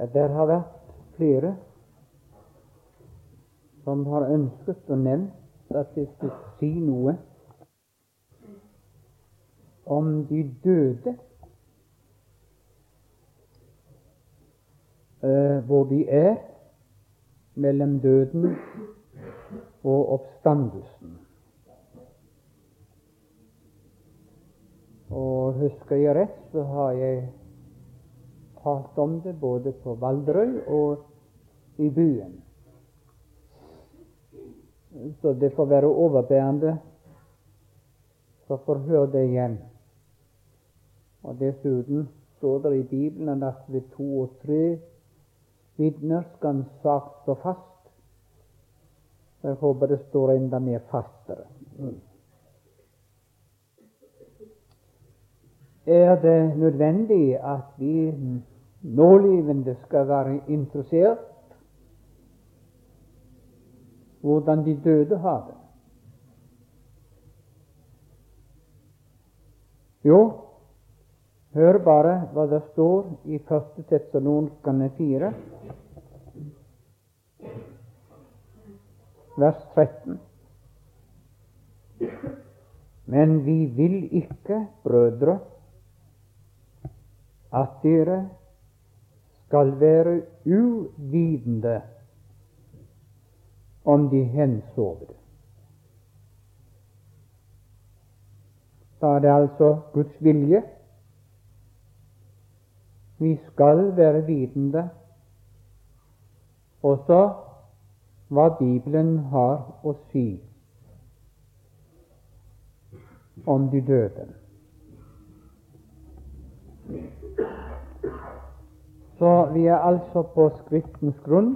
Det har vært flere som har ønsket og nevnt at jeg skulle si noe om de døde, eh, hvor de er mellom døden og oppstandelsen. Og husker jeg rett, så har jeg talt om det både på Valderøy og i byen. Så det får være overbærende, så forhør det igjen. Og dessuten står det i Bibelen at ved to og tre vitner skal en sak stå fast. Jeg håper det står enda mer fastere. Er det nødvendig at vi nålevende skal være interessert hvordan de døde har det? Jo, hør bare hva det står i 1. Tessalonskane 4, vers 13. Men vi vil ikke, brødre, at dere skal være uvitende om de hensovne. Da er det altså Guds vilje. Vi skal være vitende også hva Bibelen har å si om de døde. Så vi er altså på Skriftens grunn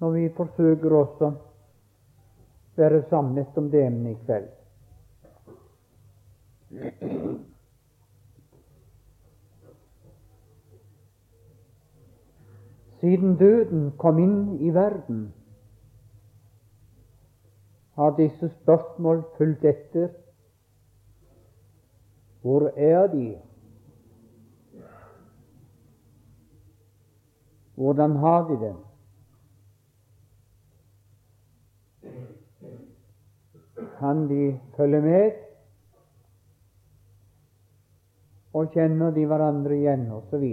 når vi forsøker også være samlet om det emnet i kveld. Siden døden kom inn i verden, har disse spørsmål fulgt etter. Hvor er de? Hvordan har de det? Kan de følge med? Og kjenner de hverandre igjen, osv.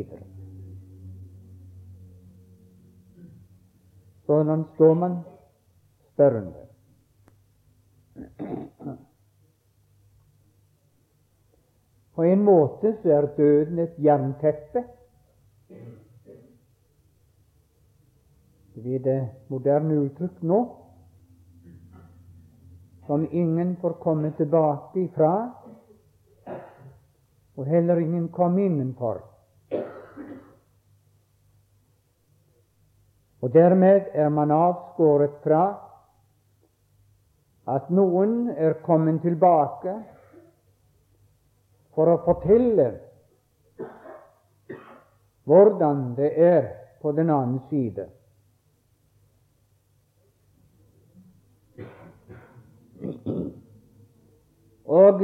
Sånn står man spørrende. På en måte så er døden et jernteppe. Blir det moderne uttrykk nå, som ingen får komme tilbake ifra, og heller ingen komme innenfor. Og dermed er man avskåret fra at noen er kommet tilbake for å fortelle hvordan det er på den annen side. Og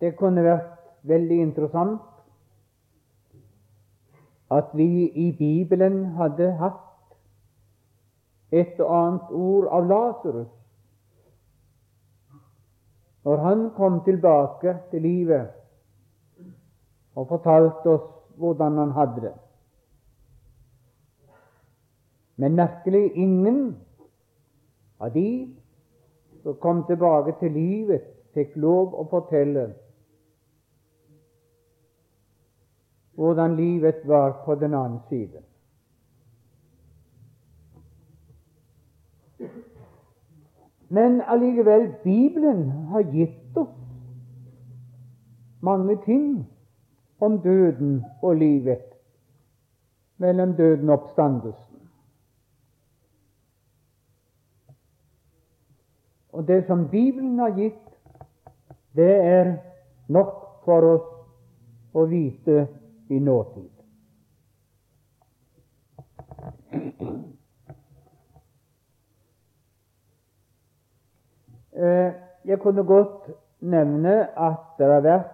det kunne vært veldig interessant at vi i Bibelen hadde hatt et og annet ord av Lasarus når han kom tilbake til livet og fortalte oss hvordan han hadde det. Men merkelig ingen av de som kom tilbake til livet, fikk lov å fortelle hvordan livet var på den annen side. Men allikevel, Bibelen har gitt oss mange ting om døden og livet, mellom døden og oppstandelsen. Og det som Bibelen har gitt, det er nok for oss å vite i nåtid. Jeg kunne godt nevne at det har vært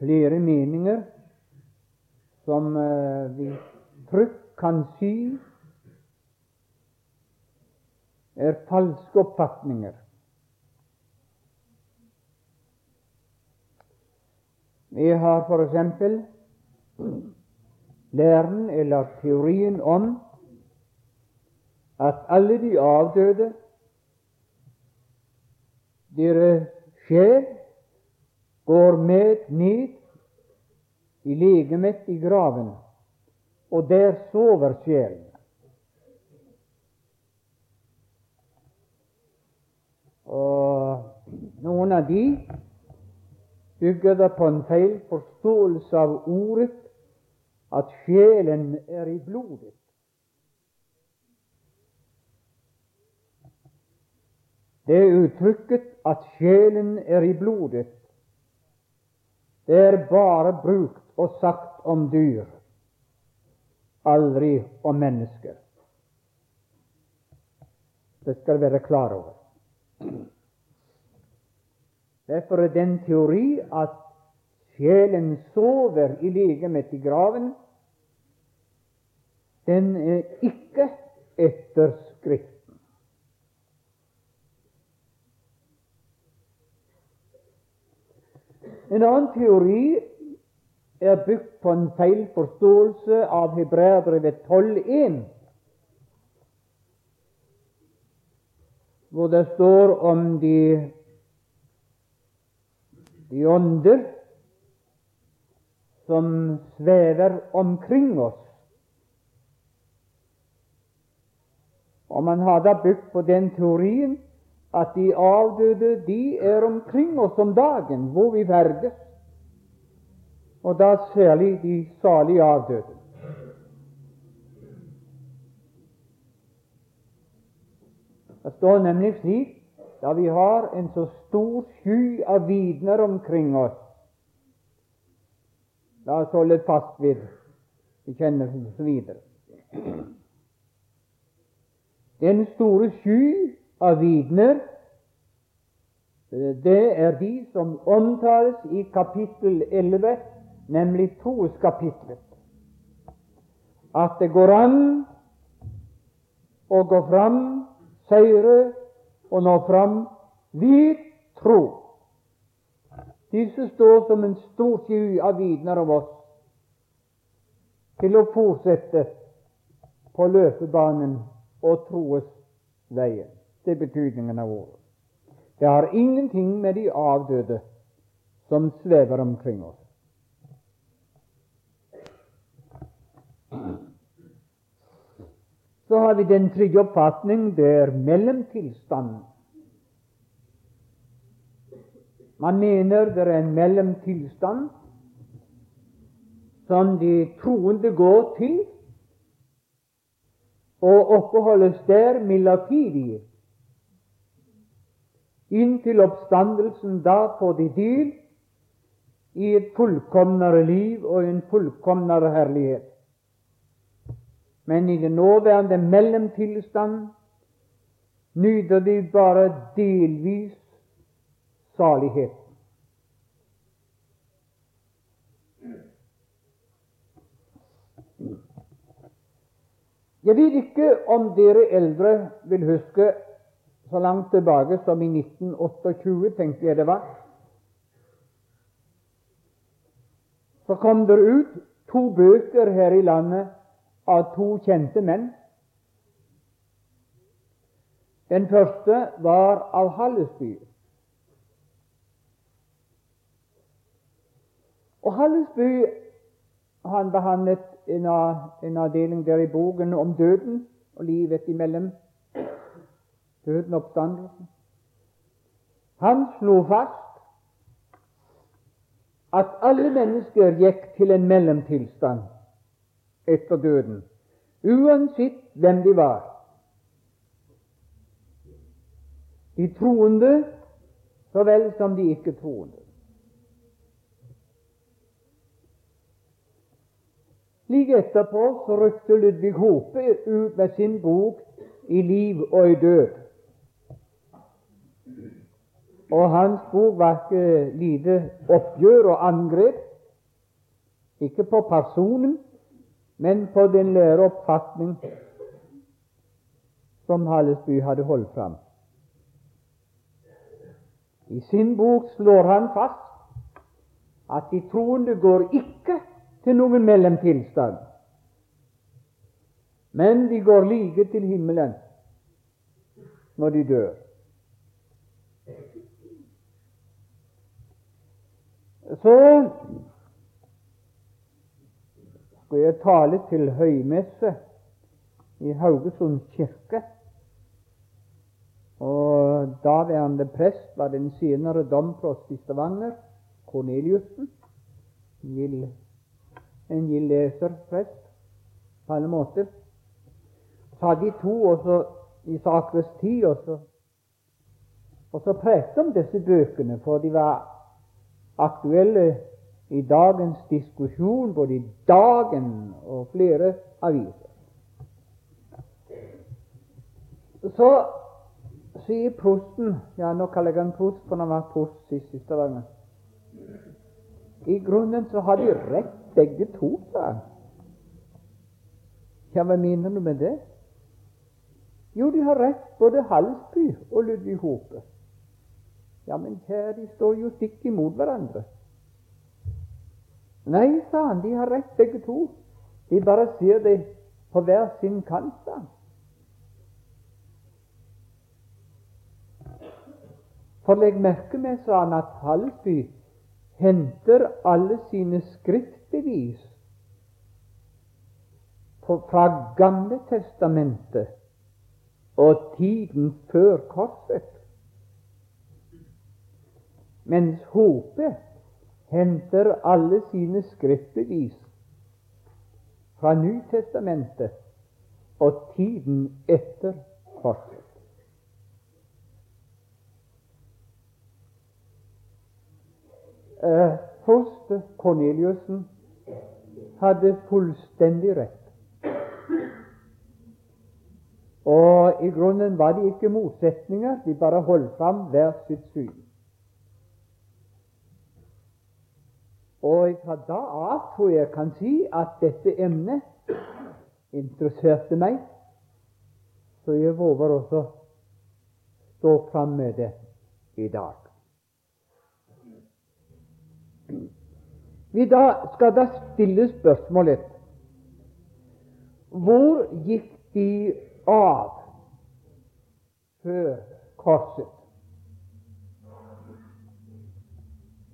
flere meninger som eh, vi trygt kan si er falske oppfatninger. Vi har f.eks. læren eller teorien om at alle de avdøde, deres sjel, går med ned i legemet i graven, og der sover sjelen. Og noen av de bygger det på en feil forståelse av ordet at sjelen er i blodet. Det uttrykket at sjelen er i blodet, det er bare brukt og sagt om dyr, aldri om mennesker. Det skal være klar over. Derfor er den teori at sjelen sover i legemet i graven, den er ikke etter Skriften. En annen teori er bygd på en feil forståelse av Hebreabrevet 12.1, hvor det står om de de ånder som svever omkring oss. Og man har da bygd på den teorien at de avdøde de er omkring oss om dagen, hvor vi ferdes, og da særlig de salige avdøde. Det står nemlig slik da vi har en så stor sky av vitner omkring oss. La oss holde fast ved bekjennelsen osv. Den store sky av vitner, det er de som omtales i kapittel 11, nemlig troskapitlet. At det går an å gå fram, seire og nå fram Vi tro. Disse står som en stor sky av vitner om oss til å fortsette på løpebanen og troes veien. Det er betydningen av ordet. Det har ingenting med de avdøde som svever omkring oss. Så har vi den tredje oppfatning, det er mellomtilstanden. Man mener det er en mellomtilstand som de troende går til og oppholdes der midlertidig inntil oppstandelsen. Da får de del i et fullkomnere liv og en fullkomnere herlighet men i den nåværende mellomtilstand nyter de bare delvis salighet. Jeg vet ikke om dere eldre vil huske så langt tilbake som i 1928, tenkte jeg det var. Så kom det ut to bøker her i landet av to kjente menn. Den første var av Hallesby. Og Hallesby han behandlet en, en avdeling der i boken om døden og livet imellom døden og oppstandelsen. Han slo fast at alle mennesker gikk til en mellomtilstand etter døden, uansett hvem de var. De troende så vel som de ikke-troende. Like etterpå så rykte Ludvig Hope ut med sin bok 'I liv og i død'. Og hans bok var ikke lite oppgjør og angrep Ikke på personen, men på den læreoppfatning som Hallesby hadde holdt fram. I sin bok slår han fast at de troende går ikke til noen mellomtilstand, men de går like til himmelen når de dør. Så skulle jeg tale til høymesse i Haugesund kirke. Og daværende prest var den senere domprost i Stavanger, Korneliussen. En gild, leser, prest, på alle måter. Så hadde de to også i sakresti og så, og så prekte om disse bøkene, for de var aktuelle i dagens diskusjon, både i Dagen og flere aviser. Så sier prosten Ja, nå kaller jeg han prost, for han var prost sist i Stavanger. I grunnen så har de rett, begge to, sa. Ja, hva mener du med det? Jo, de har rett, både Halsby og Ludvig Hope. Ja, men her de står jo stikk imot hverandre. Nei, sa han, de har rett, begge to. De bare ser det på hver sin kant, da. For legg merke med, sa han, at Halby henter alle sine skriftbevis fra Gamle testamentet og tiden før korset, mens Hope henter alle sine skriftbevis fra Nytestamentet og tiden etter korset. eh, Første hadde fullstendig rett. Og i grunnen var de ikke motsetninger, de bare holdt fram hver sitt syn. Og fra da av tror jeg kan si at dette emnet interesserte meg, så jeg våger også stå fram med det i dag. Vi da skal da stille spørsmålet Hvor gikk de av før korset?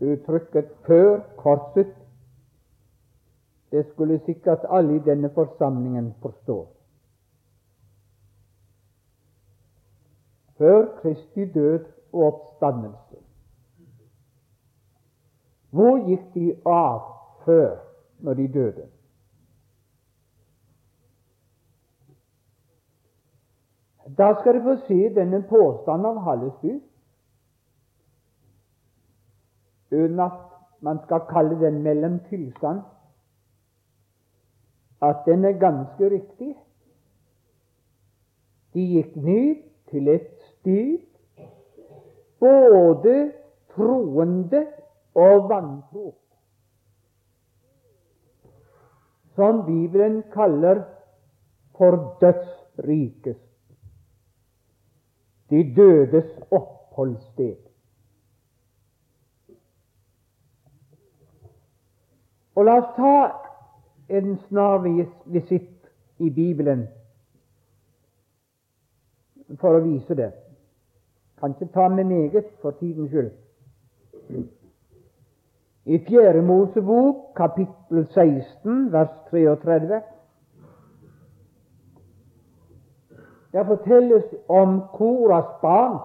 Uttrykket 'før korset' det skulle sikkert alle i denne forsamlingen forstå. Før Kristi død og oppstandelse. Hvor gikk de av før, når de døde? Da skal du få se denne påstanden av Hallesby, uten at man skal kalle den mellomtilstand, at den er ganske riktig. De gikk ned til et sted både troende og vantro, som Bibelen kaller for dødsriket, de dødes oppholdssted. Og La oss ta en snarlig visitt i Bibelen for å vise det. Kan ikke ta med meget for tidens skyld. I Fjerde Mosebok, kapittel 16, vers 33, der fortelles om Koras barn,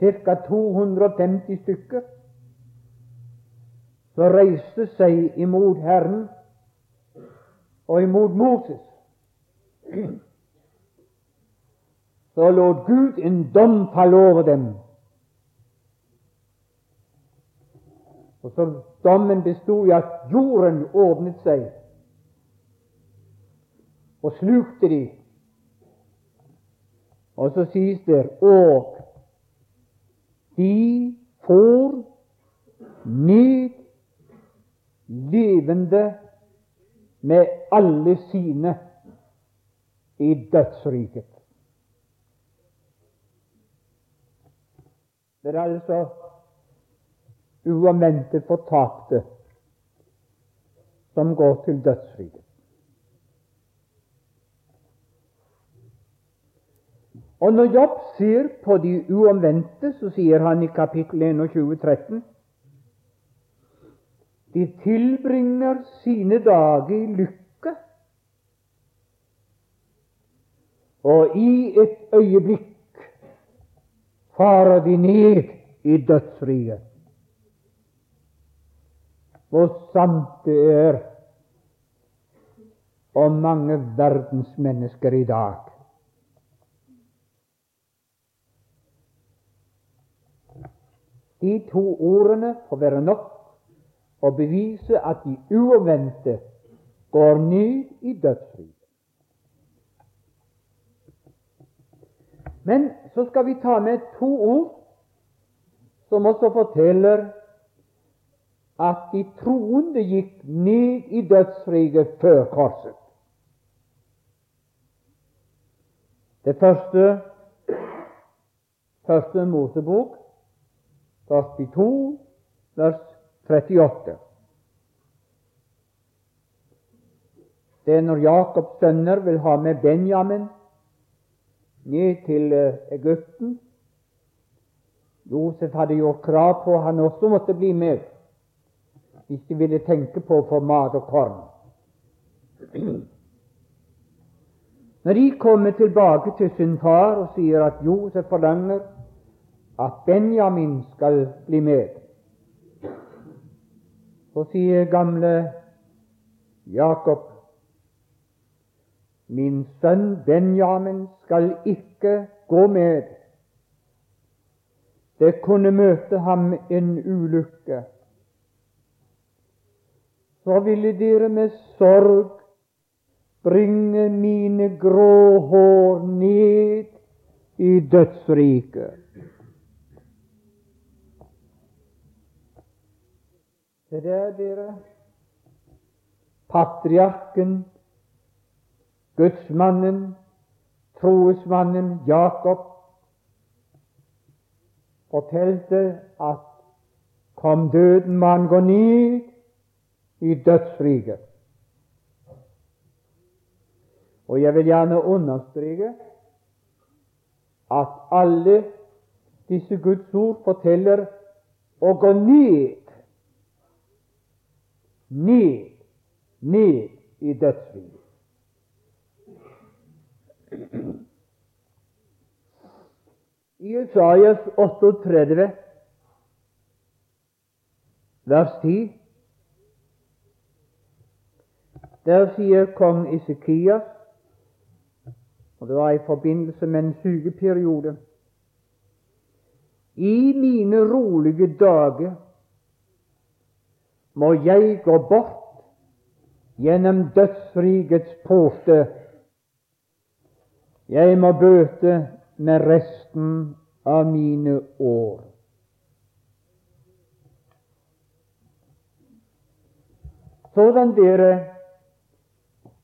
ca. 250 stykker, som reiste seg imot Herren og imot Moses. Så lot Gud en dom falle over dem Og så dommen bestod i at jorden åpnet seg og slukte de. Og så sies det og de for ned levende med alle sine i dødsriket. Det er altså uomvendte fortapte som går til dødsriket. Og når Jobb ser på de uomvendte, så sier han i kapittel 21, 13 De tilbringer sine dager i lykke, og i et øyeblikk farer de ned i dødsriket. Hvor sant det er om mange verdensmennesker i dag. De to ordene får være nok å bevise at de uomvendte går ned i dødsriket. Men så skal vi ta med to ord som også forteller at de troende gikk ned i dødsriket før korset. Det første, første Mosebok 42, vers 38. Det er når Jakobs sønner vil ha med Benjamin ned til eh, Egypten. Josef hadde gjort krav på han også måtte bli med, hvis de ville tenke på å få mat og korn. Når de kommer tilbake til sin far og sier at Josef forlanger at Benjamin skal bli med. Så sier gamle Jakob Min sønn Benjamin skal ikke gå med. Det kunne møte ham en ulykke. Så ville dere med sorg bringe mine grå hår ned i dødsriket. Se der, dere. Patriarken, gudsmannen, troesmannen Jakob fortalte at kom døden, må han gå ned i dødsriket. Og jeg vil gjerne understreke at alle disse Guds ord forteller å gå ned ned, ned i dødsriket. I Isaias 38, vers 10, der sier kong Isekias, og det var i forbindelse med en sugeperiode I mine rolige dager må jeg gå bort gjennom dødsrikets porte. Jeg må bøte med resten av mine år. Sådan dere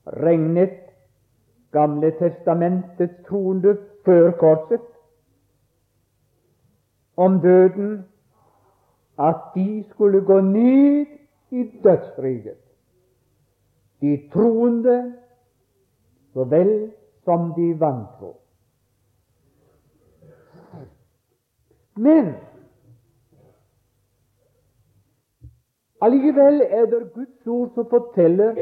regnet Gamle testamentets troende før korset om døden, at de skulle gå ned i dødsriket. De troende så vel som de vantro. Men allikevel er det Guds ord som forteller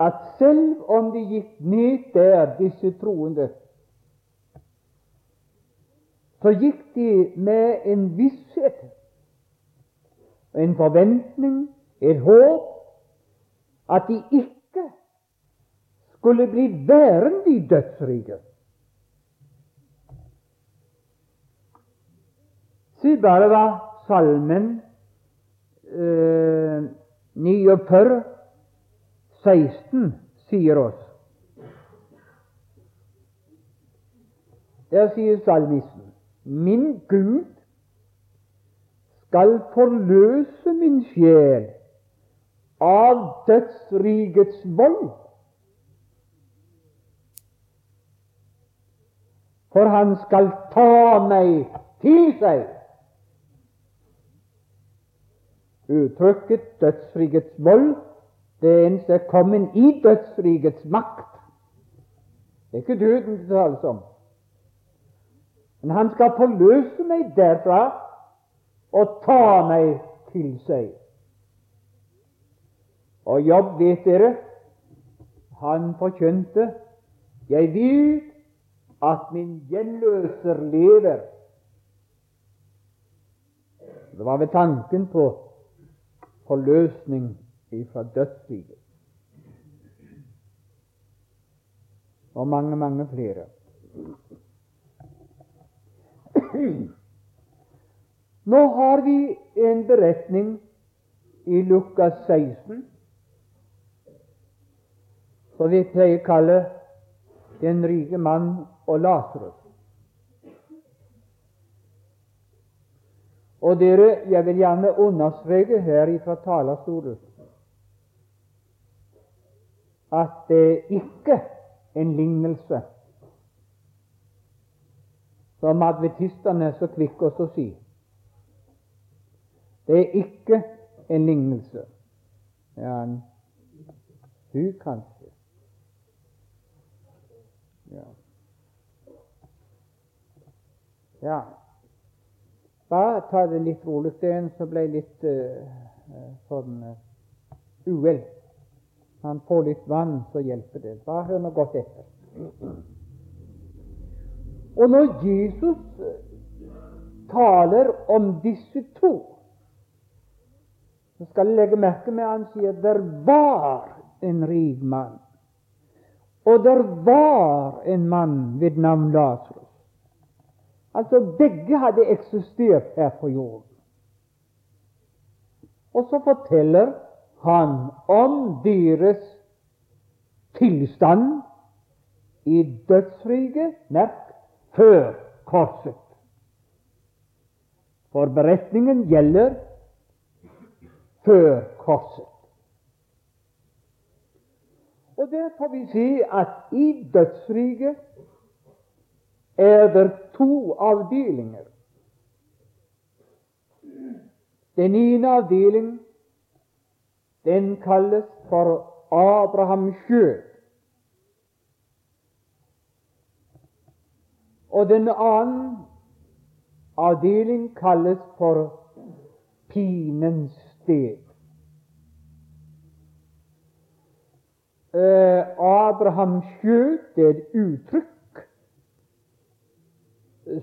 at selv om de gikk ned der, disse troende, så gikk de med en visshet en forventning, et håp, at de ikke skulle bli værende i dødsriket. Se bare hva Salmen eh, 49, 16 sier oss. Der sier salmisten Min Gud skal forløse min sjel av dødsrikets vold. For han skal ta meg til seg. Uttrykket 'dødsrikets vold' det er en som er kommet i dødsrikets makt. Det er ikke døden det tales om. Men han skal forløse meg derfra og ta meg til seg. Og Jobb, vet dere, han forkynte Jeg vet at min gjenløser lever. Det var ved tanken på forløsning ifra dødsriket. Og mange, mange flere. Nå har vi en beretning i Lukas 16 som vi pleier å kalle Den rike mann og Lasarus. Og dere, jeg vil gjerne understreke her fra talerstolen at det er ikke en lignelse, som adventistene er så kvikke å si. Det er ikke en lignelse. Det er en du kanskje. Ja. ja. Bare ta det litt rolig. Det så som ble litt uh, sånn uh, uvel. Han får litt vann, så hjelper det. Bare hør nå godt etter. Og når Jesus taler om disse to, så skal jeg legge merke med han sier der var en rik mann. Og der var en mann ved navn Lasarus. Altså begge hadde eksistert her på jorden. Og så forteller han om deres tilstand i dødsriket, merk, før korset. For beretningen gjelder før korset. Og der får vi si at i dødsriket er det to avdelinger. Den ene avdeling den kalles for Abraham sjøl. Og den annen avdeling kalles for pinens sted. Eh, Abraham det er et uttrykk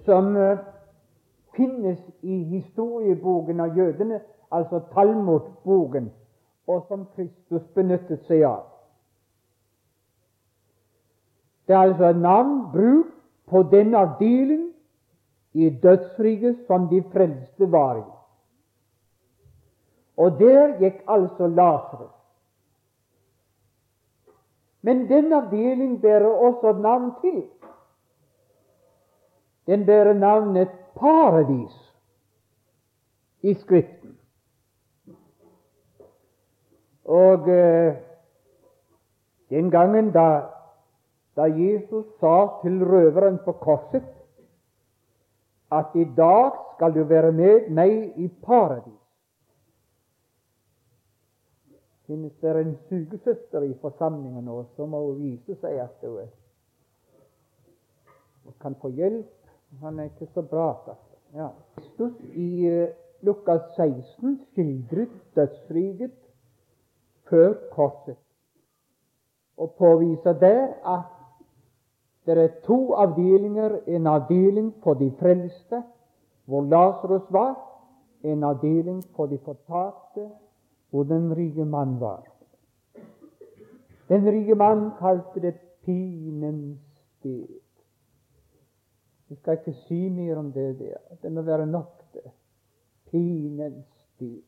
som eh, finnes i historieboken av jødene, altså Talmud-boken, og som Kristus benyttet seg av. Det er altså et navn bruk på den avdeling i dødsriket som de frelste var i. Og der gikk altså Lasarus. Men den avdeling bærer også navn til. Den bærer navnet paradis i Skriften. Og eh, den gangen da, da Jesus sa til røveren på korset at i dag skal du være med meg i paradis Finnes det en sugesøster i forsamlingen nå, så må hun vise seg at hun kan få hjelp. Han er ikke så bra. Ja. Kristus i uh, Lukas 16 skildret dødsriket før korset, og påviser der at det er to avdelinger. En avdeling for de frelste, hvor Lasarus var. En avdeling for de fortapte, hvor den rike mann var. Den rike mann kalte det pinens sted. Vi skal ikke si mer om det der. Det må være nok, det. Pinens sted.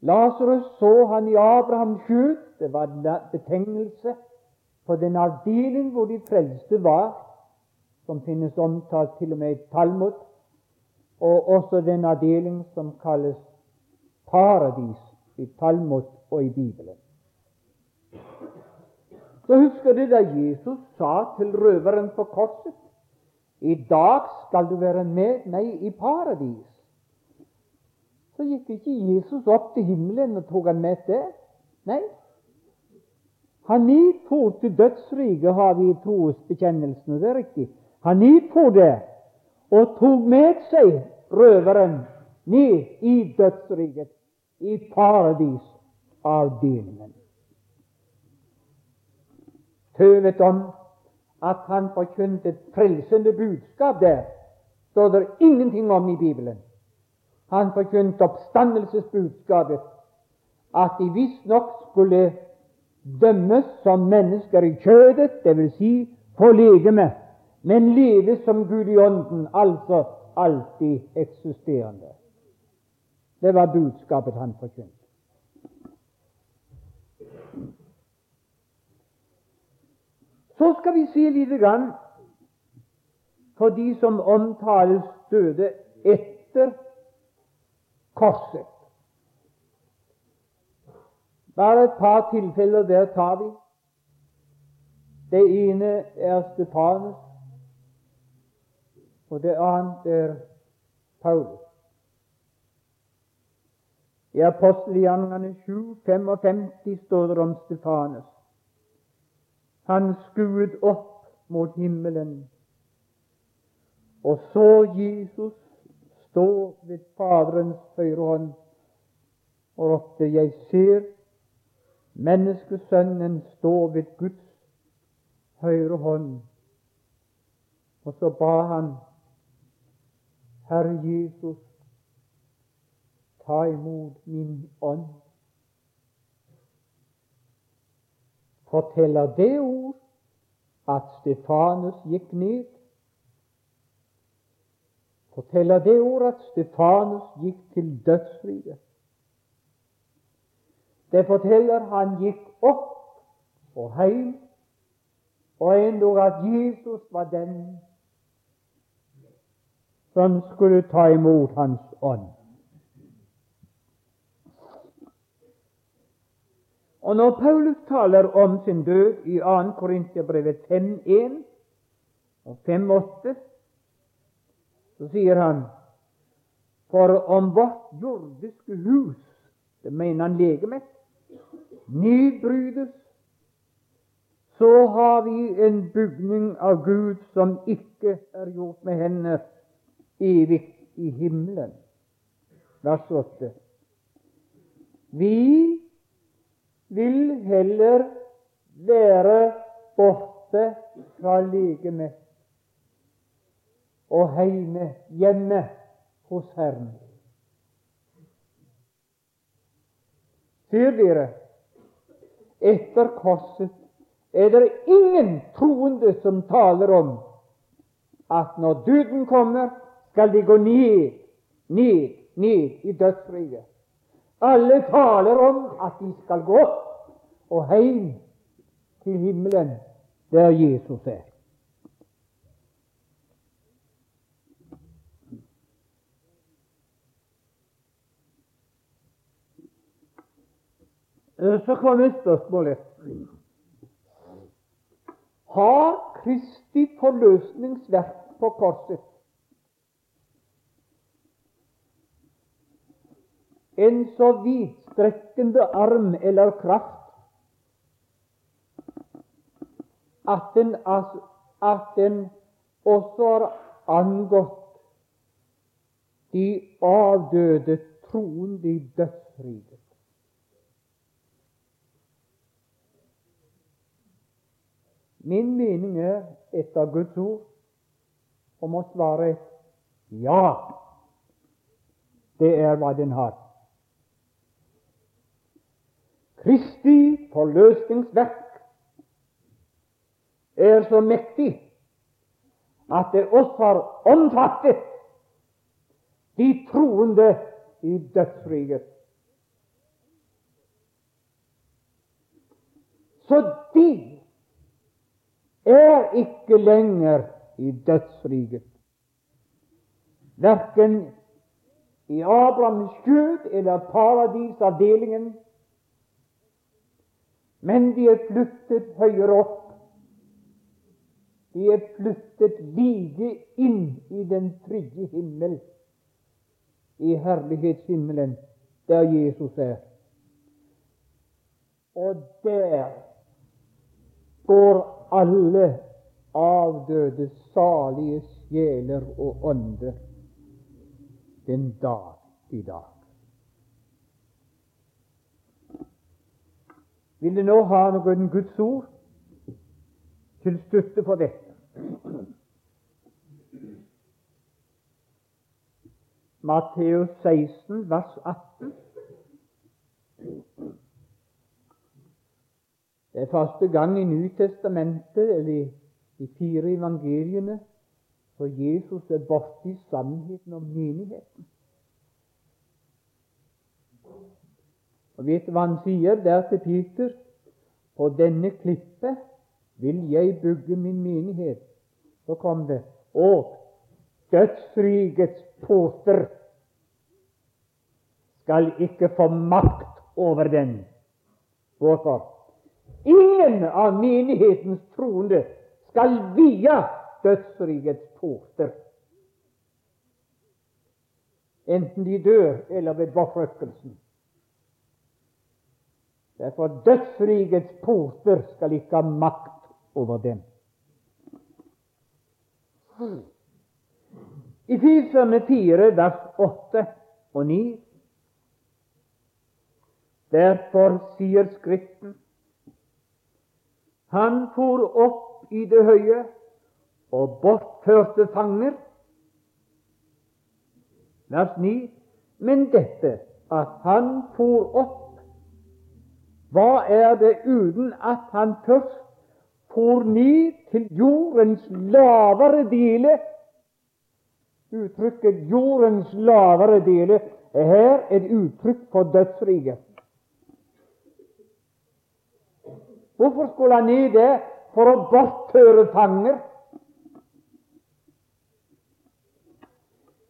Lasarus så han i Abrahams skjul. Det var en betegnelse på den avdeling hvor de frelste var, som finnes omtalt til og med i Talmud og også den avdeling som kalles paradis i Talmud og i Bibelen. Så husker du da Jesus sa til røveren på korset i dag skal du være med meg i paradis. Så gikk ikke Jesus opp til himmelen og tok han med det. Nei, han gikk til dødsriket, har vi i trosbekjennelsen, og det er riktig. Han gikk det og tok med seg røveren ned i dødsriket, i paradisavdelingen. Tøvet om at han forkynte et frelsende budskap der, står det ingenting om i Bibelen. Han forkynte oppstandelsesbudskapet, at de visstnok skulle dømmes som mennesker i kjødet, dvs. Si på legeme, men leve som Gud i ånden, altså alltid eksisterende. Det var budskapet han forkynte. Så skal vi se litt grann for de som omtales døde etter korset. Bare et par tilfeller der tar vi. Det ene er Stefanus, og det annet er Paulus. I apostelgjerningene 7, 55 står det om Stefanus. Han skuet opp mot himmelen og så Jesus stå ved Faderens høyre hånd og ropte:" Jeg ser Menneskesønnen stå ved Guds høyre hånd. Og så ba han, Herre Jesus, ta imot min ånd. Forteller det ord at Stefanus gikk ned? Forteller det ord at Stefanus gikk til dødsriket? Det forteller han gikk opp og hjem, og endog at Jesus var den som skulle ta imot hans ånd. Og Når Paulus taler om sin død i 2. Korintiabrevet 5.1 og 5.8, så sier han For om vårt jordiske hus, det mener han legemet, nedbrytes, så har vi en bygning av Gud som ikke er gjort med hender, evig i himmelen. Vers 8. Vi vil heller være borte fra legemet og heime, hjemme hos Herren. Ser dere etter korset er det ingen troende som taler om at når døden kommer, skal de gå ned, ned, ned i dødsriket. Alle taler om at de skal gå opp og heim til himmelen, der Jesus er. Eh, så kommer spørsmålet Har Kristi forløsningsverk på korset en så vidstrekkende arm eller kraft at den, at den også har angått de avdøde troende i dødsriket. Min mening er, etter Guds ord, om å svare ja. Det er hva den har. Kristi forløsningsverk er så mektig at det også har omfattet de troende i dødsriket. Så de er ikke lenger i dødsriket. Verken i Abrahams skjød eller paradisavdelingen, men de er flyttet høyere opp. De er flyttet like inn i den trygge himmel, i herlighetshimmelen, der Jesus er. Og der går alle avdøde, salige sjeler og ånder den dag i dag. Vil du nå ha noen Guds ord til støtte for dette? Matteus 16, vers 18. Det er første gang i Nytestamentet, eller de fire evangeliene, for Jesus er borti sannheten om menigheten. Og Vet du hva han sier der til Peter? På denne klippet vil jeg bygge min menighet. Så kom det. Og dødsrikets poter skal ikke få makt over den. Hvorfor? Ingen av menighetens troende skal via dødsrikets poter. Enten de dør eller ved bortrykkelsen. Derfor dødsrikets porter skal ikke ha makt over dem. I Fiserne 4, vers 8 og 9 Derfor sier Skriften Han for opp i det høye og bortførte fanger. Vers 9. Men dette at han for opp hva er det uten at han først for ned til jordens lavere dele? Uttrykket 'jordens lavere dele' er her et uttrykk for dødsriket. Hvorfor skulle han ned der? For å bortføre fanger?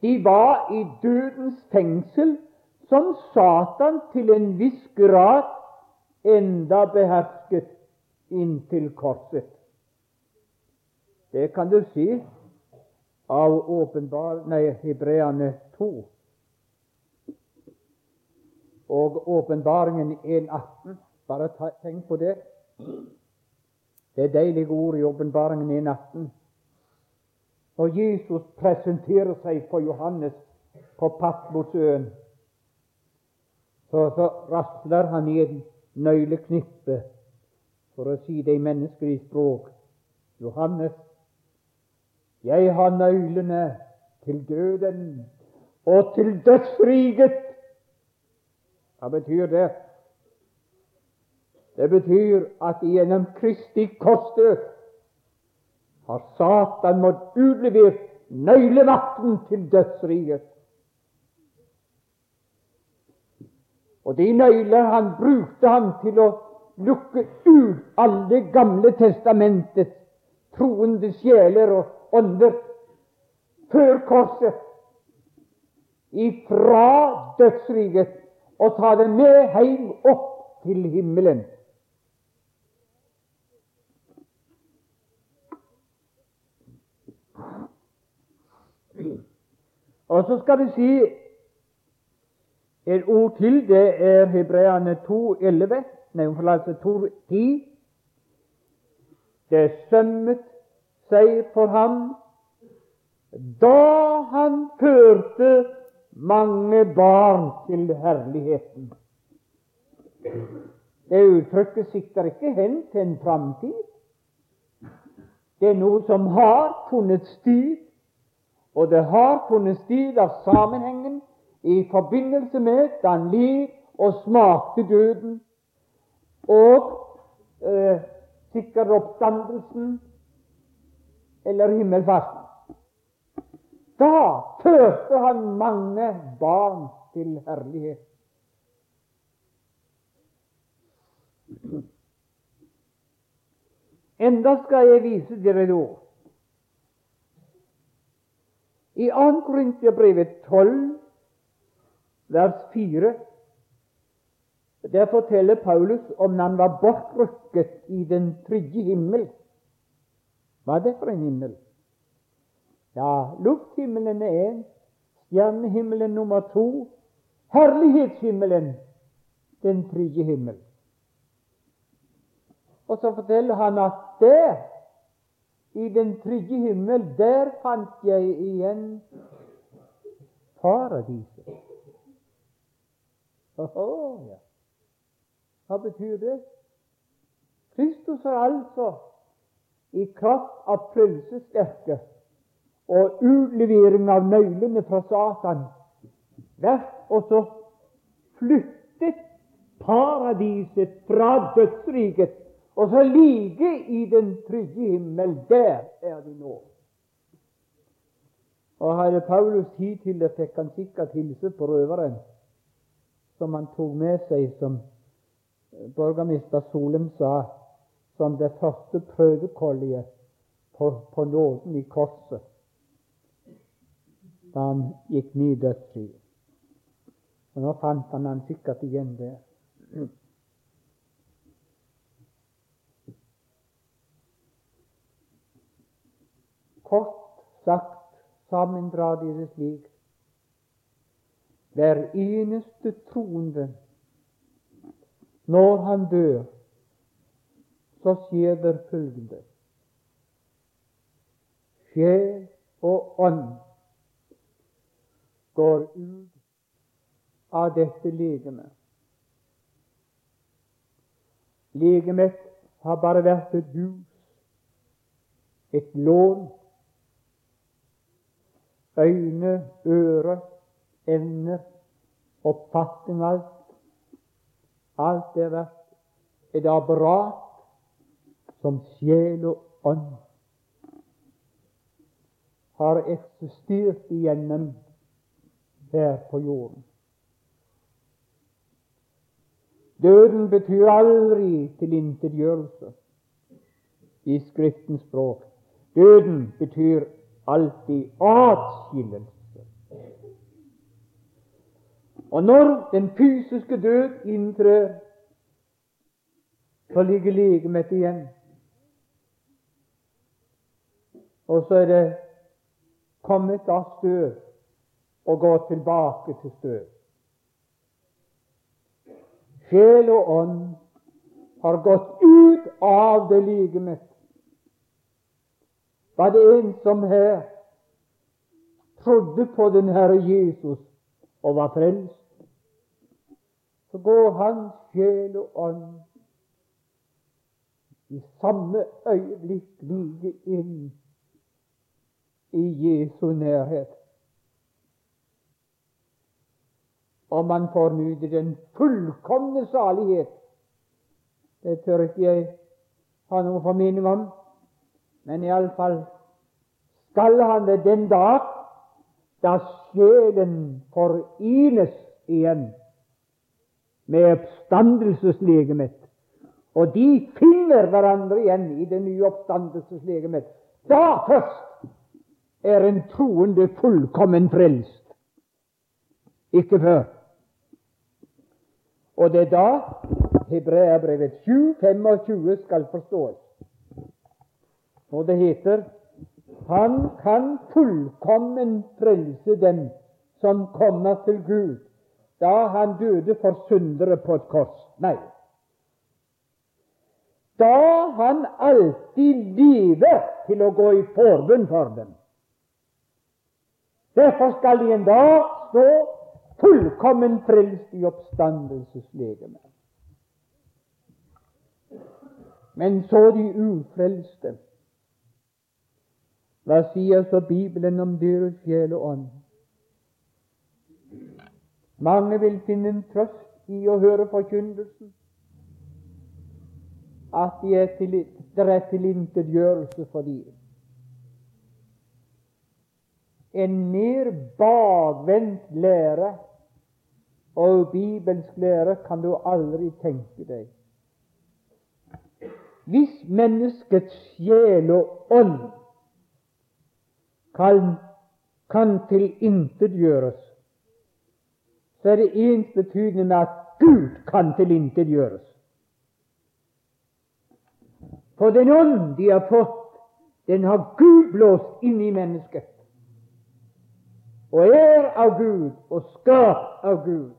De var i dødens fengsel, som Satan til en viss grad enda behersket inntil korset. Det kan du si av åpenbar, nei, Hebreane 2 og åpenbaringen 1.18. Bare ta, tenk på det. Det er deilige ord i åpenbaringen 1.18. Og Jesus presenterer seg for Johannes på Patmosøen, så, så rasler han i en nøgleknippe, for å si det i menneskelig språk. Johannes, jeg har nøglene til døden og til dødsriket. Hva betyr det? Det betyr at gjennom Kristi korsdød har Satan måttet utlevere nøglemakten til dødsriket. Og de nøgler han brukte han til å lukke ut alle Gamle testamentets troende sjeler og ånder før korset ifra dødsriket og ta det med hjem opp til himmelen. Og så skal du si et ord til, det er Hebreane 2,11. Nei, forlatelse 2,10. Det sømmet seg for ham da han førte mange barn til herligheten. Det uttrykket sikter ikke hen til en framtid. Det er noe som har funnet sted, og det har funnet sted av sammenhengen i forbindelse med da han led og smakte døden, og eh, sikkert oppstandelsen eller himmelfarten. Da førte han mange barn til herlighet. Enda skal jeg vise dere nå. I 2. Korintiabrevet 12 vers 4. Der forteller Paulus om han var bortrykket i den tredje himmel. Hva er det for en himmel? Ja, lufthimmelen er én, stjernehimmelen nummer to, herlighetshimmelen den tredje himmel. Og så forteller han at der, i den tredje himmel, der fant jeg igjen paradiset. Oho, ja. Hva betyr det? Kristus har altså i kraft av frelsesstyrke og utlevering av nøklene fra Satan vært og så flyttet paradiset fra dødsriket og så like i den trygge himmel. Der er de nå. Og hadde Paulus tid til det, fikk han sikkert hilse på røveren som han tok med seg, som borgermester Solem sa, som det første prøvekolliet på, på nåden i korset da han gikk ny dødsriket. Og nå fant han han sikkert igjen der. Kort sagt sammendratt i det slik hver eneste troende når han dør, så skjer det følgende Sjel og ånd går ut av dette legemet. Legemet har bare vært et hus, et lån. Øyne, øre, evner, oppfatninger alt. Alt er det et apparat som sjel og ånd har eksistert igjennom her på jorden. Døden betyr aldri tilintetgjørelse i Skriftens språk. Døden betyr alltid atskillelse. Og når den fysiske død inntrer, så ligger legemet igjen. Og så er det kommet av støv og gå tilbake til støv. Sjel og ånd har gått ut av det legemet. Var det en som her trodde på den Herre Jesus og var frelst, så går hans sjel og ånd i samme øyeblikk like inn i Jesu nærhet. og man får nyte den fullkomne salighet. Det tør ikke jeg ha noen formening om, men iallfall skal han det den dag da sjelen forenes igjen med oppstandelseslegemet, og de finner hverandre igjen i det nye oppstandelseslegemet. Da først er en troende fullkommen frelst. Ikke før. Og det er da Hebreabrevet 7, 25 skal forstås. Og det heter Han kan fullkommen frelse dem som kommer til Gud, da han døde for syndere på et kors. Nei. Da han alltid lever til å gå i forbund for dem. Derfor skal de en dag stå fullkommen frelst i oppstandelseslegemet. Men så de ufrelste. Hva sier så Bibelen om deres sjel og ånd? Mange vil finne en trøst i å høre forkynnelsen at de er til, det er tilintetgjørelse for dem. En mer bakvendt lære og bibelsk lære kan du aldri tenke deg. Hvis menneskets sjel og ånd kan, kan tilintetgjøres, så er det ensbetydende med at Gud kan tilintetgjøres. For den ånd de har fått, den har Gud blåst inn i mennesket. Og er av Gud og skapt av Gud.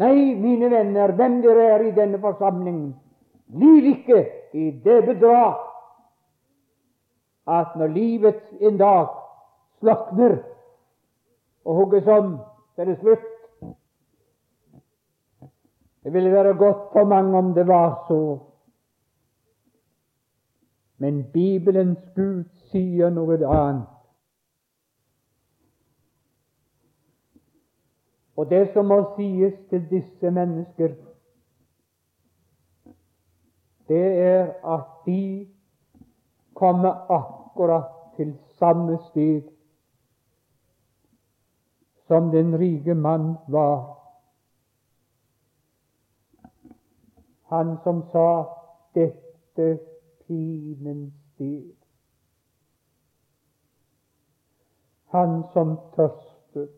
Nei, mine venner, hvem dere er i denne forsamlingen, liv ikke i det bedrag at når livet en dag slakner og hugges om, så er det slutt. Det ville være godt for mange om det var så. Men Bibelens Gud sier noe annet. Og det som må sies til disse mennesker, det er at de kommer akkurat til samme sted som den rike mann var. Han som sa 'dette pinens sted'. Han som tørstet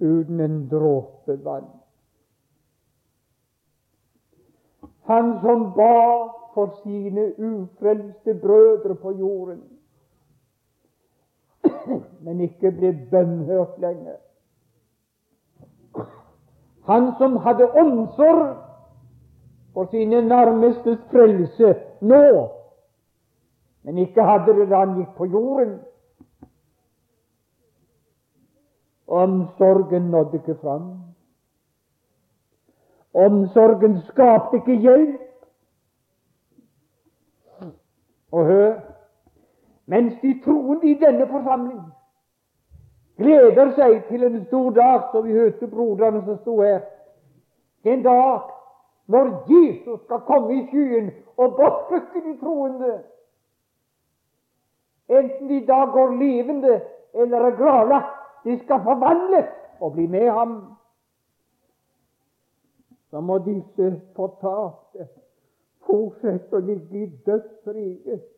uten en dråpe vann. Han som ba for sine ufrelste brødre på jorden, men ikke ble bønnhørt lenger. Han som hadde omsorg for sine nærmestes frelse nå, men ikke hadde det da han gikk på jorden. Omsorgen nådde ikke fram. Omsorgen skapte ikke hjelp. Og hør mens de troende i denne forsamling gleder seg til en stor dag, som vi hørte broderne som sto her, en dag når Jesus skal komme i skyen og bortflytte de troende, enten de da går levende eller er gravlagt, de skal forvandles og bli med ham. Så må disse fortapte fortsette å ligge i dødsriket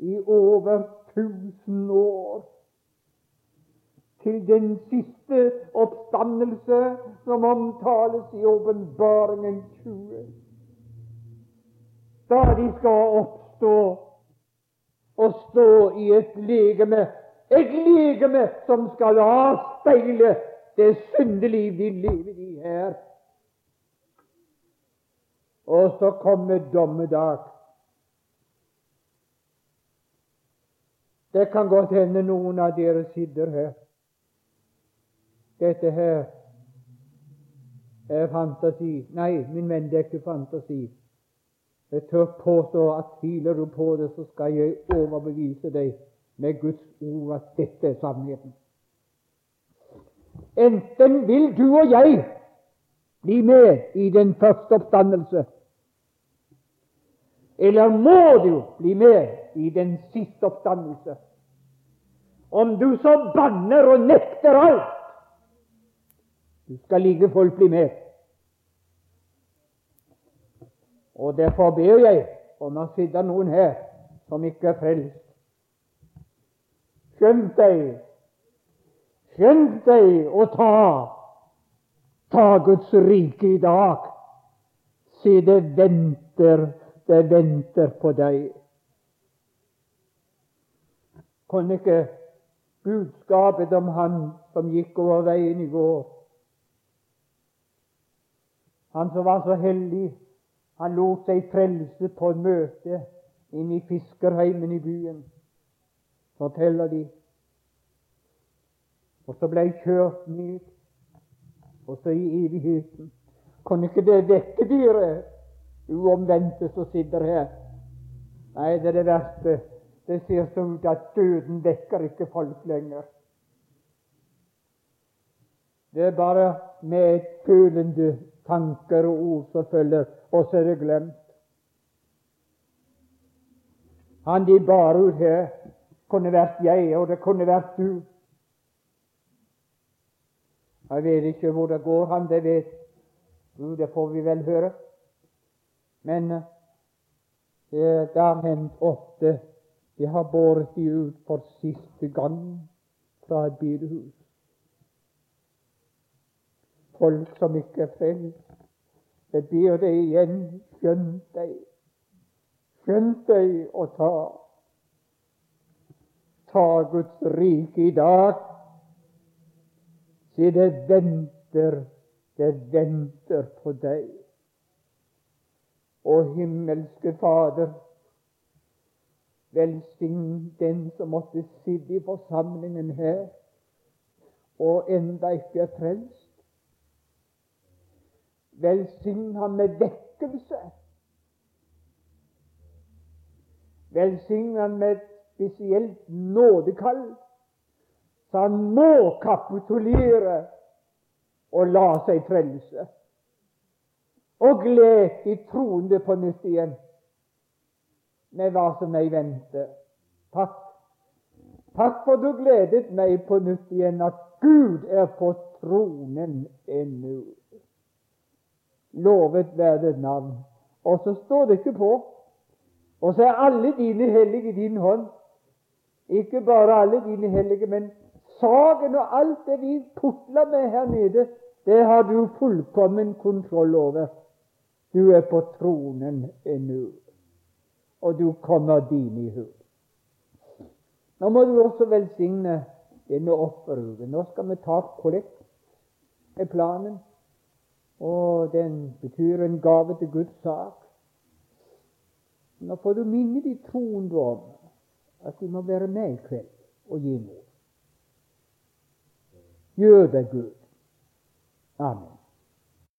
i over tusen år til den siste oppstandelse som omtales i Åpenbaringen 20. Da de skal oppstå og stå i et legeme et legeme som skal avspeile det syndeliv de lever i her. Og så kommer dommedag. Det kan godt hende noen av dere sitter her. Dette her er fantasi. Nei, min venn, det er ikke fantasi. Jeg tør påstå at tviler du på det, så skal jeg overbevise deg med Guds ord at dette er sannheten. Enten vil du og jeg bli med i den første oppstandelse, eller må du bli med i den siste oppdannelse. Om du så banner og nekter alt, du skal like fullt bli med. Og derfor ber jeg om å sitte noen her som ikke er frelst, Skjønt deg, skjønt deg å ta, ta Guds rike i dag. Se, det venter, det venter på deg. Kunne ikke budskapet om Han som gikk over veien i går Han som var så heldig, han lot seg frelse på et møte inne i fiskerheimen i byen forteller de. Og så ble jeg kjørt ned, og så i evigheten. Kan ikke det vekke dere uomvendte som sitter her? Nei, det er det verste. Det ser så ut at døden vekker ikke folk lenger. Det er bare med følende tanker og ord som følger, og så er det glemt. Han de bar ut her, kunne vært jeg, og det kunne vært du. Jeg vet ikke hvor det går, han det vet du, det får vi vel høre. Men eh, det har hendt ofte. Jeg har båret de ut for siste gang. fra et bedehus. Folk som ikke er frelst. Jeg ber deg igjen, skjønt deg, skjønt deg å ta. Ta Guds rike i dag. Se, det venter, det venter på deg. Å himmelske Fader, velsign den som måtte sitte i forsamlingen her og enda ikke er frelst. Velsign ham med vekkelse. Velsign ham med spesielt nådekall, så han må kapitulere og la seg frelse og gled de troende på nytt igjen med hva som meg venter. Takk. Takk for du gledet meg på nytt igjen at Gud er på tronen ennå. Lovet være ditt navn. Og så står det ikke på. Og så er alle dine hellige i din hånd. Ikke bare alle dine hellige, men saken og alt det vi putler med her nede, det har du fullkommen kontroll over. Du er på tronen ennå, og du kommer din i hu. Nå må du også velsigne denne offeruken. Nå skal vi ta kollekt, er planen. Og den betyr en gave til Guds sak. Nå får du minne de troende om at de må være med i kveld og gi noe. Gjør deg Gud. Amen.